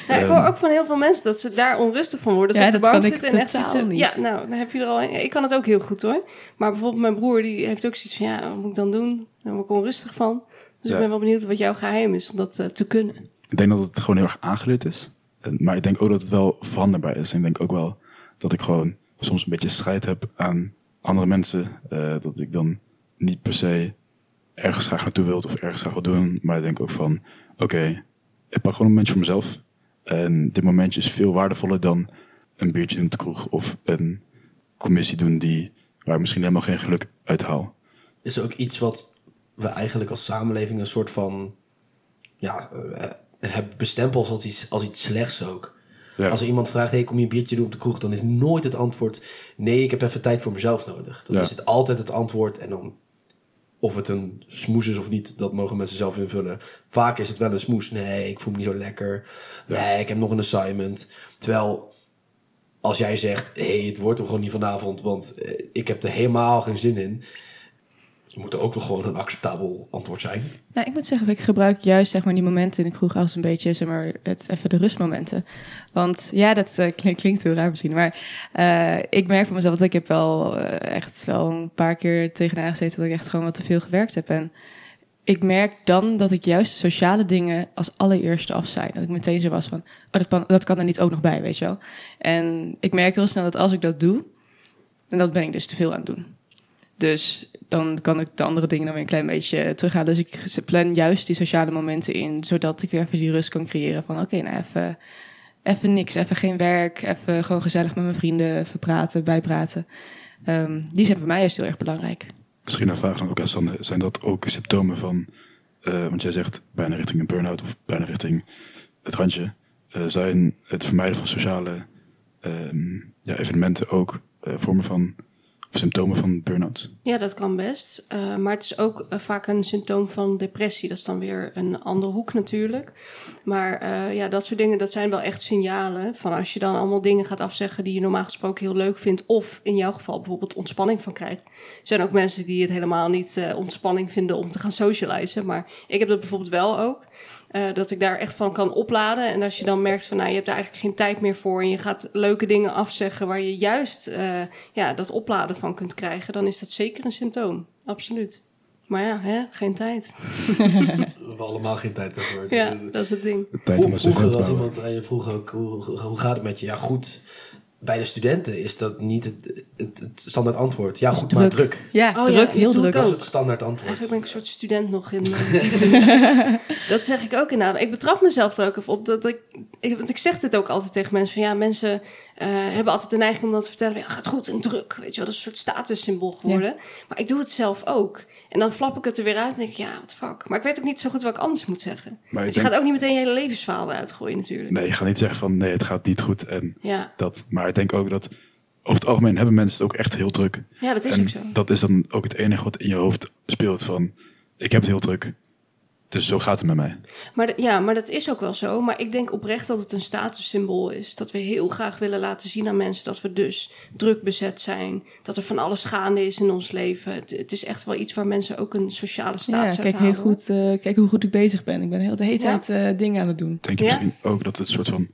*laughs* ik hoor ook van heel veel mensen dat ze daar onrustig van worden. Dat Ja, ze op dat de bank kan ik zitten en echt zitten. niet. Ja, nou, dan heb je er al een. Ik kan het ook heel goed hoor. Maar bijvoorbeeld mijn broer, die heeft ook zoiets van, ja, wat moet ik dan doen? Daar word ik onrustig van. Dus Ja. ik ben wel benieuwd wat jouw geheim is om dat eh, te kunnen. Ik denk dat het gewoon heel erg aangeleerd is. Maar ik denk ook dat het wel veranderbaar is. En ik denk ook wel dat ik gewoon soms een beetje strijd heb aan andere mensen. Eh, dat ik dan niet per se ergens graag naartoe wil of ergens graag wil doen. Maar ik denk ook van, oké, ik pak gewoon een momentje voor mezelf. En dit momentje is veel waardevoller dan een biertje doen op de kroeg of een commissie doen die, waar ik misschien helemaal geen geluk uit haal. is ook iets wat we eigenlijk als samenleving een soort van ja, eh, hebben bestempeld als iets, als iets slechts ook. Ja. Als er iemand vraagt, hey, kom je een biertje doen op de kroeg, dan is nooit het antwoord, nee, ik heb even tijd voor mezelf nodig. Dan Ja. is het altijd het antwoord en dan, of het een smoes is of niet, dat mogen mensen zelf invullen. Vaak is het wel een smoes, nee, ik voel me niet zo lekker, nee, ik heb nog een assignment. Terwijl, als jij zegt, hey, het wordt hem gewoon niet vanavond, want eh, ik heb er helemaal geen zin in, moet er ook toch gewoon een acceptabel antwoord zijn. Nou, ik moet zeggen, ik gebruik juist zeg maar, die momenten in de kroeg als een beetje zeg maar, het, even de rustmomenten. Want ja, dat eh, klink- klinkt heel raar misschien. Maar eh, ik merk van mezelf dat ik heb wel eh, echt wel een paar keer tegenaan gezeten dat ik echt gewoon wat te veel gewerkt heb. En ik merk dan dat ik juist de sociale dingen als allereerste af zijn. Dat ik meteen zo was van, oh, dat kan, dat kan er niet ook nog bij, weet je wel. En ik merk heel snel dat als ik dat doe, en dat ben ik dus te veel aan het doen. Dus dan kan ik de andere dingen dan weer een klein beetje terughalen. Dus ik plan juist die sociale momenten in, zodat ik weer even die rust kan creëren van oké, nou even, even niks, even geen werk, even gewoon gezellig met mijn vrienden, even praten, bijpraten. Ehm, die zijn voor mij juist heel erg belangrijk. Misschien een vraag dan ook aan Sander. Zijn dat ook symptomen van, eh, want jij zegt bijna richting een burn-out of bijna richting het randje. eh, zijn het vermijden van sociale ehm, ja, evenementen ook eh, vormen van, symptomen van burn-out? Ja, dat kan best. Eh, maar het is ook eh, vaak een symptoom van depressie. Dat is dan weer een andere hoek natuurlijk. Maar eh, ja, dat soort dingen, dat zijn wel echt signalen. Van als je dan allemaal dingen gaat afzeggen die je normaal gesproken heel leuk vindt. Of in jouw geval bijvoorbeeld ontspanning van krijgt. Er zijn ook mensen die het helemaal niet ontspanning vinden om te gaan socializen. Maar ik heb dat bijvoorbeeld wel ook. Eh, dat ik daar echt van kan opladen. En als je dan merkt van, nou, je hebt er eigenlijk geen tijd meer voor. En je gaat leuke dingen afzeggen waar je juist eh, ja, dat opladen van kunt krijgen. Dan is dat zeker een symptoom. Absoluut. Maar ja, hè, geen tijd. *laughs* We hebben allemaal geen tijd daarvoor. Ja, dat is het ding. Tijd om Vroeger als iemand aan je vroeg ook, hoe, hoe- hoe gaat het met je? Ja, goed. Bij de studenten is dat niet het, het, het standaard antwoord. Ja, goed, maar druk. Ja, Oh, druk, ja, heel druk. Dat is het standaard antwoord. Eigenlijk ben ik een soort student nog in eh. *laughs* Dat zeg ik ook inderdaad. Ik betrap mezelf er ook even op. Dat ik, ik, want ik zeg dit ook altijd tegen mensen. Van ja, mensen eh, hebben altijd de neiging om dat te vertellen. Ja, gaat goed en druk. Weet je wel, dat is een soort statussymbool geworden. Maar ik doe het zelf ook. En dan flap ik het er weer uit en denk ik, ja, the fuck. Maar ik weet ook niet zo goed wat ik anders moet zeggen. Maar Dus je denk, gaat ook niet meteen je hele levensverhaal eruit gooien natuurlijk. nee, je gaat niet zeggen van nee, het gaat niet goed en Ja. dat. Maar ik denk ook dat over het algemeen hebben mensen het ook echt heel druk. ja, dat is en ook zo. dat is dan ook het enige wat in je hoofd speelt van ik heb het heel druk. Dus zo gaat het met mij. Maar ja, maar dat is ook wel zo. Maar ik denk oprecht dat het een statussymbool is. Dat we heel graag willen laten zien aan mensen dat we dus druk bezet zijn. Dat er van alles gaande is in ons leven. Het, het is echt wel iets waar mensen ook een sociale status Ja, kijk, heel goed, eh, kijk hoe goed ik bezig ben. Ik ben heel de hele Ja. tijd eh, dingen aan het doen. Denk je Ja. misschien ook dat het een soort van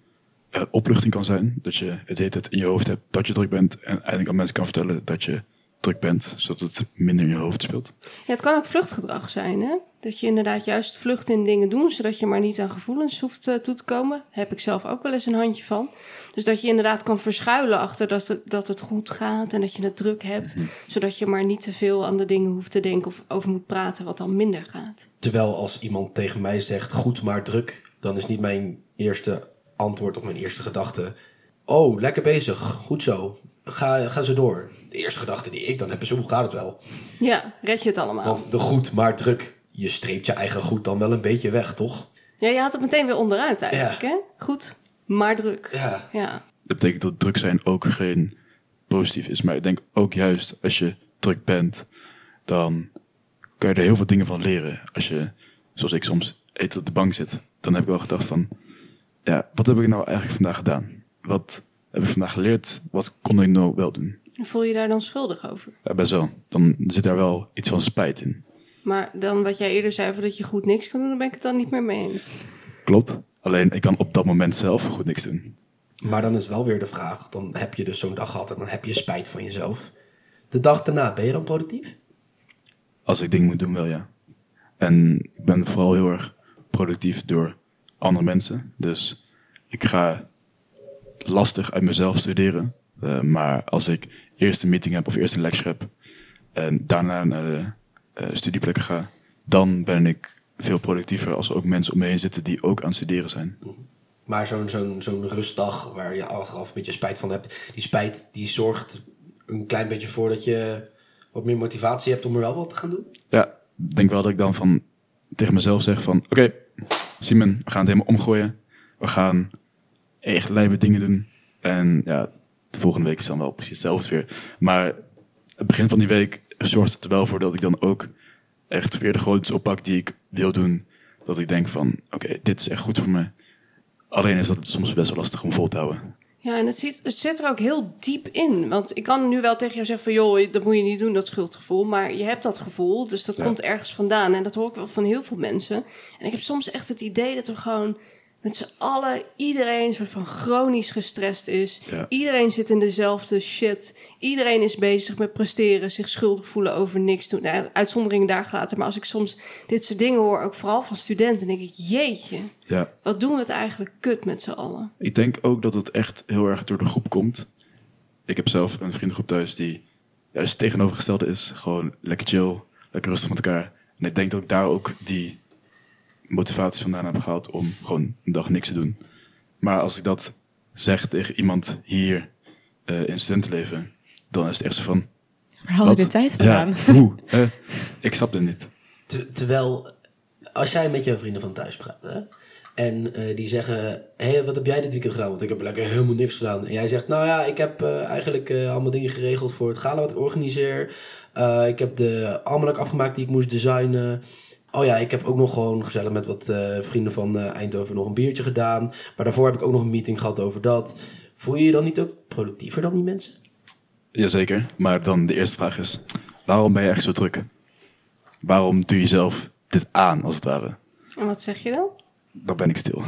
eh, opluchting kan zijn? Dat je het hele tijd in je hoofd hebt dat je druk bent en eigenlijk aan mensen kan vertellen dat je druk bent, zodat het minder in je hoofd speelt. Ja, het kan ook vluchtgedrag zijn, hè? Dat je inderdaad juist vlucht in dingen doet, zodat je maar niet aan gevoelens hoeft eh, toe te komen. Heb ik zelf ook wel eens een handje van. Dus dat je inderdaad kan verschuilen achter dat het, dat het goed gaat en dat je het druk hebt. Zodat je maar niet te veel aan de dingen hoeft te denken of over moet praten wat dan minder gaat. Terwijl als iemand tegen mij zegt goed maar druk, dan is niet mijn eerste antwoord of mijn eerste gedachte. Oh, lekker bezig, goed zo. Ga, ga zo door. De eerste gedachte die ik dan heb is hoe gaat het wel? Ja, red je het allemaal. Want de goed maar druk, je streept je eigen goed dan wel een beetje weg, toch? Ja, je had het meteen weer onderuit eigenlijk, Ja. hè? Goed, maar druk. Ja. Ja. Dat betekent dat druk zijn ook geen positief is. Maar ik denk ook juist als je druk bent, dan kan je er heel veel dingen van leren. Als je, zoals ik soms, eten op de bank zit, dan heb ik wel gedacht van, ja, wat heb ik nou eigenlijk vandaag gedaan? Wat heb ik vandaag geleerd? Wat kon ik nou wel doen? En voel je je daar dan schuldig over? Ja, best wel. Dan zit daar wel iets van spijt in. Maar dan wat jij eerder zei over dat je goed niks kan doen, dan ben ik het dan niet meer mee eens. Klopt. Alleen ik kan op dat moment zelf goed niks doen. Maar dan is wel weer de vraag, dan heb je dus zo'n dag gehad en dan heb je spijt van jezelf. De dag daarna, ben je dan productief? Als ik dingen moet doen, wel ja. En ik ben vooral heel erg productief door andere mensen. Dus ik ga lastig uit mezelf studeren. Eh, maar als ik eerst een meeting heb of eerst een lecture heb en daarna naar de eh, studieplekken ga, dan ben ik veel productiever als er ook mensen om me heen zitten die ook aan het studeren zijn. Maar zo'n zo'n zo'n rustdag waar je achteraf een beetje spijt van hebt, die spijt die zorgt een klein beetje voor dat je wat meer motivatie hebt om er wel wat te gaan doen. Ja, ik denk wel dat ik dan van tegen mezelf zeg van... Oké, Simon, we gaan het helemaal omgooien. We gaan echt lijpe dingen doen. En ja, de volgende week is dan wel precies hetzelfde weer. Maar het begin van die week zorgt het er wel voor dat ik dan ook echt weer de grootste oppak die ik wil doen. Dat ik denk van, oké, dit is echt goed voor me. Alleen is dat soms best wel lastig om vol te houden. Ja, en het zit, het zit er ook heel diep in. Want ik kan nu wel tegen jou zeggen van... joh, dat moet je niet doen, dat schuldgevoel. Maar je hebt dat gevoel, dus dat Ja. komt ergens vandaan. En dat hoor ik wel van heel veel mensen. En ik heb soms echt het idee dat er gewoon met z'n allen... iedereen een soort van chronisch gestrest is. Ja. Iedereen zit in dezelfde shit. Iedereen is bezig met presteren, zich schuldig voelen over niks doen. Nou, uitzonderingen daar gelaten. Maar als ik soms dit soort dingen hoor, ook vooral van studenten... denk ik, jeetje, Ja, wat doen we het eigenlijk kut met z'n allen. Ik denk ook dat het echt heel erg door de groep komt. Ik heb zelf een vriendengroep thuis die juist tegenovergestelde is. Gewoon lekker chill, lekker rustig met elkaar. En ik denk dat ik daar ook die motivatie vandaan heb gehaald om gewoon een dag niks te doen. Maar als ik dat zeg tegen iemand hier eh, in studentenleven, dan is het echt zo van... Waar haal je wat- de tijd vandaan? Ja, *laughs* hoe? hè? *laughs* ik snap dit niet. Te- terwijl, als jij met jouw vrienden van thuis praat, hè, en eh, die zeggen: Hé, hey, wat heb jij dit weekend gedaan? Want ik heb lekker helemaal niks gedaan. En jij zegt: Nou ja, ik heb eh, eigenlijk eh, allemaal dingen geregeld voor het gala wat ik organiseer. Eh, ik heb de almanak afgemaakt die ik moest designen. Oh ja, ik heb ook nog gewoon gezellig met wat eh, vrienden van eh, Eindhoven nog een biertje gedaan. Maar daarvoor heb ik ook nog een meeting gehad over dat. Voel je je dan niet ook productiever dan die mensen? Jazeker, maar dan de eerste vraag is... Waarom ben je echt zo druk? Waarom doe je zelf dit aan, als het ware? En wat zeg je dan? Dan ben ik stil.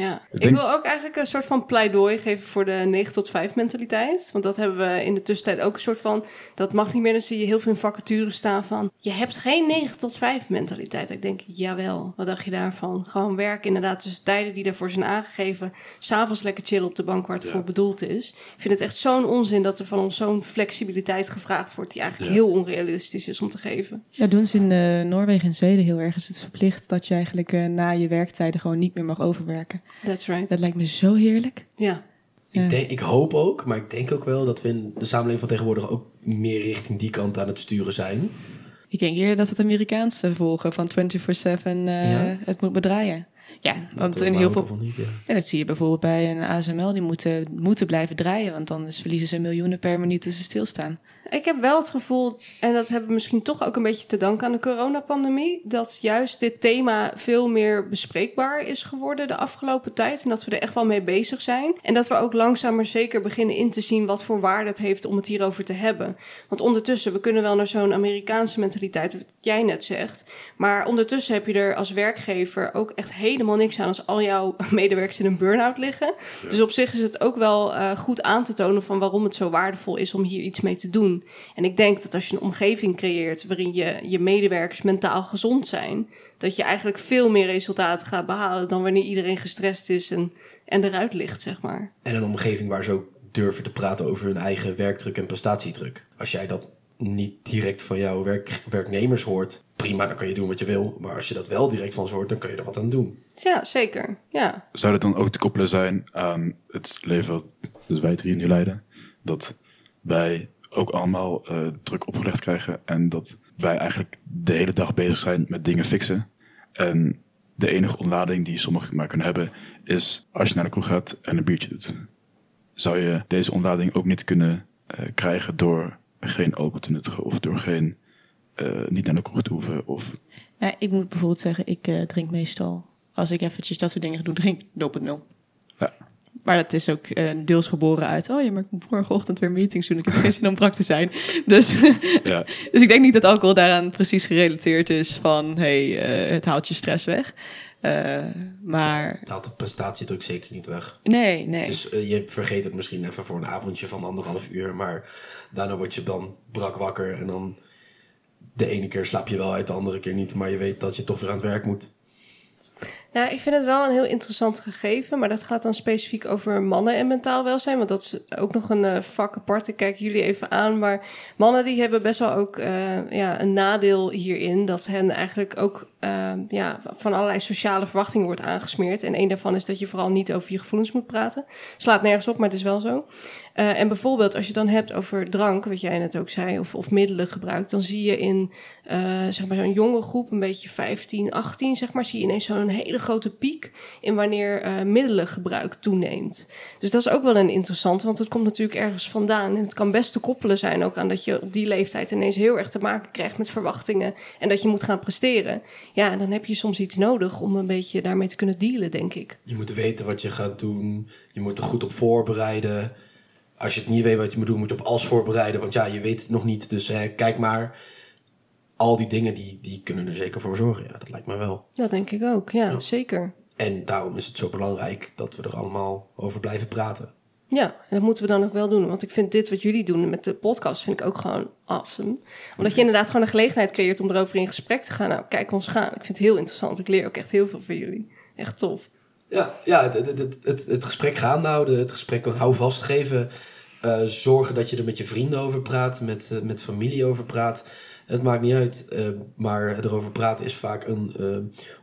Ja. Ik, denk- wil ook eigenlijk een soort van pleidooi geven voor de 9 tot 5 mentaliteit. Want dat hebben we in de tussentijd ook een soort van. Dat mag niet meer. Dan zie je heel veel in vacatures staan van. Je hebt geen 9 tot 5 mentaliteit. Ik denk, jawel. Wat dacht je daarvan? Gewoon werken inderdaad tussen tijden die daarvoor zijn aangegeven. S'avonds lekker chillen op de bank waar het voor bedoeld is. Ik vind het echt zo'n onzin dat er van ons zo'n flexibiliteit gevraagd wordt. Die eigenlijk heel onrealistisch is om te geven. Ja, doen ze in eh, Noorwegen en Zweden heel erg. Is het verplicht dat je eigenlijk eh, na je werktijden gewoon niet meer mag overwerken. That's right. Dat lijkt me zo heerlijk. Ja. Ja. Ik, denk, ik hoop ook, maar ik denk ook wel dat we in de samenleving van tegenwoordig ook meer richting die kant aan het sturen zijn. Ik denk eerder dat het Amerikaanse volgen van 24-7 eh, Ja? het moet bedraaien. Ja, want Dat in heel veel... ervan niet, ja. Ja, dat zie je bijvoorbeeld bij een ASML. Die moeten, moeten blijven draaien, want anders verliezen ze miljoenen per minuut als ze stilstaan. Ik heb wel het gevoel, en dat hebben we misschien toch ook een beetje te danken aan de coronapandemie, dat juist dit thema veel meer bespreekbaar is geworden de afgelopen tijd. En dat we er echt wel mee bezig zijn. En dat we ook langzaam maar zeker beginnen in te zien wat voor waarde het heeft om het hierover te hebben. Want ondertussen, we kunnen wel naar zo'n Amerikaanse mentaliteit, wat jij net zegt. Maar ondertussen heb je er als werkgever ook echt helemaal niks aan als al jouw *laughs* medewerkers in een burn-out liggen. Dus op zich is het ook wel uh, goed aan te tonen van waarom het zo waardevol is om hier iets mee te doen. En ik denk dat als je een omgeving creëert waarin je, je medewerkers mentaal gezond zijn, dat je eigenlijk veel meer resultaten gaat behalen dan wanneer iedereen gestrest is en, en eruit ligt, zeg maar. En een omgeving waar ze ook durven te praten over hun eigen werkdruk en prestatiedruk. Als jij dat niet direct van jouw werk, werknemers hoort, prima, dan kan je doen wat je wil. Maar als je dat wel direct van ze hoort, dan kan je er wat aan doen. Ja, zeker. Ja. Zou dat dan ook te koppelen zijn aan het leven dat dus wij drie nu leiden? Dat wij ook allemaal uh, druk opgelegd krijgen. En dat wij eigenlijk de hele dag bezig zijn met dingen fixen. En de enige ontlading die sommigen maar kunnen hebben, is als je naar de kroeg gaat en een biertje doet. Zou je deze ontlading ook niet kunnen uh, krijgen door geen alcohol te nuttigen of door geen, uh, niet naar de kroeg te hoeven? Of... Ja, ik moet bijvoorbeeld zeggen, ik drink meestal, als ik eventjes dat soort dingen doe, drink 0.0. Ja. Maar het is ook uh, deels geboren uit. Oh, je maakt morgenochtend weer meetings doen. Ik heb geen zin om brak te zijn. *laughs* Dus, ja. *laughs* dus ik denk niet dat alcohol daaraan precies gerelateerd is van hey, uh, het haalt je stress weg. Uh, maar... Het haalt de prestatiedruk zeker niet weg. Nee, nee. Dus je vergeet het misschien even voor een avondje van anderhalf uur. Maar daarna word je dan brak wakker. En dan de ene keer slaap je wel uit, de andere keer niet. Maar je weet dat je toch weer aan het werk moet. Nou, ik vind het wel een heel interessant gegeven, maar dat gaat dan specifiek over mannen en mentaal welzijn, want dat is ook nog een uh, vak apart. Ik kijk jullie even aan, maar mannen die hebben best wel ook uh, ja, een nadeel hierin, dat hen eigenlijk ook uh, ja, van allerlei sociale verwachtingen wordt aangesmeerd. En een daarvan is dat je vooral niet over je gevoelens moet praten. Slaat nergens op, maar het is wel zo. Uh, en bijvoorbeeld als je dan hebt over drank, wat jij net ook zei, of, of middelen gebruikt, dan zie je in uh, zeg maar zo'n jonge groep, een beetje 15, 18, zeg maar, zie je ineens zo'n hele grote piek in wanneer uh, middelengebruik toeneemt. Dus dat is ook wel een interessante, want het komt natuurlijk ergens vandaan. En het kan best te koppelen zijn ook aan dat je op die leeftijd ineens heel erg te maken krijgt met verwachtingen en dat je moet gaan presteren. Ja, dan heb je soms iets nodig om een beetje daarmee te kunnen dealen, denk ik. Je moet weten wat je gaat doen, je moet er goed op voorbereiden als je het niet weet wat je moet doen, moet je op als voorbereiden. Want ja, je weet het nog niet. Dus hè, kijk maar. Al die dingen die, die kunnen er zeker voor zorgen. Ja, dat lijkt me wel. Dat denk ik ook. Ja, ja, zeker. En daarom is het zo belangrijk dat we er allemaal over blijven praten. Ja, en dat moeten we dan ook wel doen. Want ik vind dit wat jullie doen met de podcast, vind ik ook gewoon awesome. Omdat je inderdaad gewoon een gelegenheid creëert om erover in gesprek te gaan. Nou, kijk ons gaan. Ik vind het heel interessant. Ik leer ook echt heel veel van jullie. Echt tof. Ja, ja het, het, het, het gesprek gaan houden, het gesprek hou vastgeven. Uh, zorgen dat je er met je vrienden over praat, met, uh, met familie over praat. Het maakt niet uit, uh, maar erover praten is vaak een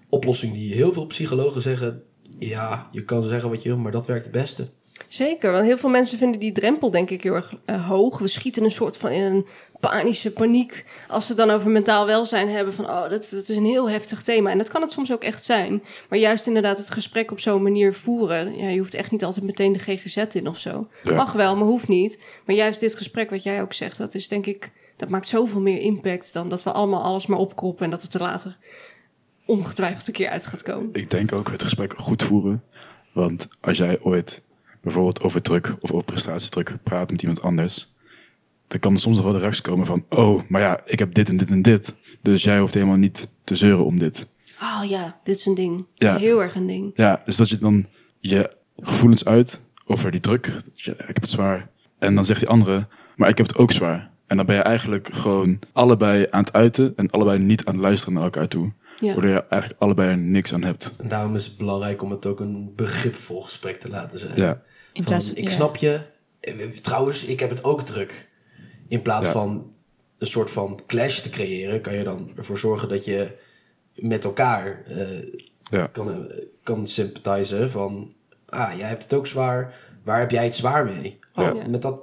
oplossing die heel veel psychologen zeggen. Ja, je kan zeggen wat je wil, maar dat werkt het beste. Zeker, want heel veel mensen vinden die drempel denk ik heel erg hoog. We schieten een soort van in een panische paniek als ze het dan over mentaal welzijn hebben van oh, dat, dat is een heel heftig thema. En dat kan het soms ook echt zijn. Maar juist inderdaad het gesprek op zo'n manier voeren. Ja, je hoeft echt niet altijd meteen de GGZ in of zo. Ja. Mag wel, maar hoeft niet. Maar juist dit gesprek wat jij ook zegt, dat is denk ik, dat maakt zoveel meer impact dan dat we allemaal alles maar opkroppen en dat het er later ongetwijfeld een keer uit gaat komen. Ik denk ook het gesprek goed voeren. Want als jij ooit bijvoorbeeld over druk of over prestatiedruk praat met iemand anders, dan kan er soms nog wel de reactie komen van, oh, maar ja, ik heb dit en dit en dit, dus jij hoeft helemaal niet te zeuren om dit. Oh ja, dit is een ding. Ja. Is heel erg een ding. Ja, dus dat je dan je gevoelens uit over die druk, ja, ik heb het zwaar, en dan zegt die andere, maar ik heb het ook zwaar. En dan ben je eigenlijk gewoon allebei aan het uiten en allebei niet aan het luisteren naar elkaar toe. Ja. Waardoor je eigenlijk allebei er niks aan hebt. En daarom is het belangrijk om het ook een begripvol gesprek te laten zijn. Ja. In plaats, van, ik snap je. Trouwens, ik heb het ook druk. In plaats ja. van een soort van clash te creëren, kan je dan ervoor zorgen dat je met elkaar uh, ja. kan, kan sympathizen van, ah, jij hebt het ook zwaar, waar heb jij het zwaar mee? Oh, ja. Met dat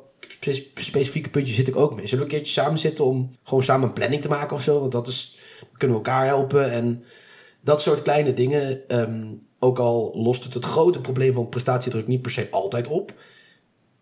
specifieke puntje zit ik ook mee. Zullen we een keertje samen zitten om gewoon samen een planning te maken of zo? Want dat is, kunnen we elkaar helpen en dat soort kleine dingen. Um, ook al lost het het grote probleem van prestatiedruk niet per se altijd op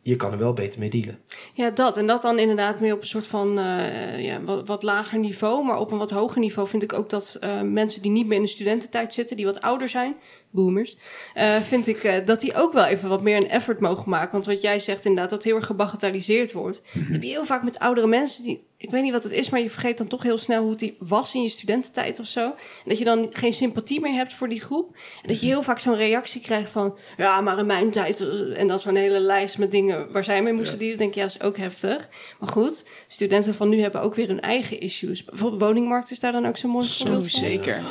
je kan er wel beter mee dealen. Ja, dat. En dat dan inderdaad meer op een soort van uh, ja, wat, lager niveau. Maar op een wat hoger niveau vind ik ook dat uh, mensen die niet meer in de studententijd zitten, die wat ouder zijn, boomers, uh, vind ik uh, dat die ook wel even wat meer een effort mogen maken. Want wat jij zegt inderdaad, dat heel erg gebagatelliseerd wordt. Mm -hmm. heb je heel vaak met oudere mensen die, ik weet niet wat het is, maar je vergeet dan toch heel snel hoe het die was in je studententijd of zo. En dat je dan geen sympathie meer hebt voor die groep. En dat je heel vaak zo'n reactie krijgt van, ja, maar in mijn tijd. En dan zo'n hele lijst met dingen waar zij mee moesten ja. dealen. denk je, ja, dat is ook heftig. Maar goed, studenten van nu hebben ook weer hun eigen issues. Bijvoorbeeld woningmarkt is daar dan ook zo'n mooi voorbeeld van. Zeker.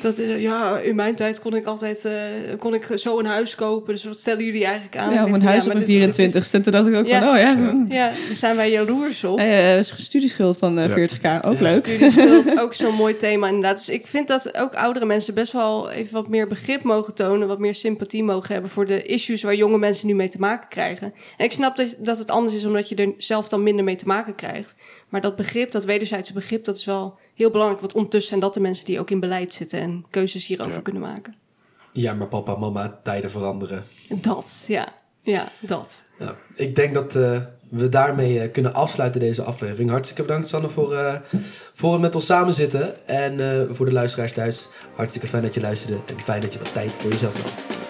Dat, ja, in mijn tijd kon ik altijd uh, kon ik zo een huis kopen. Dus wat stellen jullie eigenlijk aan? Ja, om een huis ja, op een 24ste. Toen dacht ik ook ja. van, oh ja. Ja, daar zijn wij jaloers op. Uh, studieschuld van 40k, ook leuk. Studieschuld, *laughs* ook zo'n mooi thema inderdaad. Dus ik vind dat ook oudere mensen best wel even wat meer begrip mogen tonen. Wat meer sympathie mogen hebben voor de issues waar jonge mensen nu mee te maken krijgen. En ik snap dat, dat het anders is omdat je er zelf dan minder mee te maken krijgt. Maar dat begrip, dat wederzijdse begrip, dat is wel heel belangrijk. Want ondertussen zijn dat de mensen die ook in beleid zitten en keuzes hierover Ja. kunnen maken. Ja, maar papa, mama, tijden veranderen. Dat, ja. Ja, dat. Ja, ik denk dat eh, we daarmee eh, kunnen afsluiten deze aflevering. Hartstikke bedankt, Sanne, voor, eh, voor het met ons samen zitten. En eh, voor de luisteraars thuis, hartstikke fijn dat je luisterde. En fijn dat je wat tijd voor jezelf nam.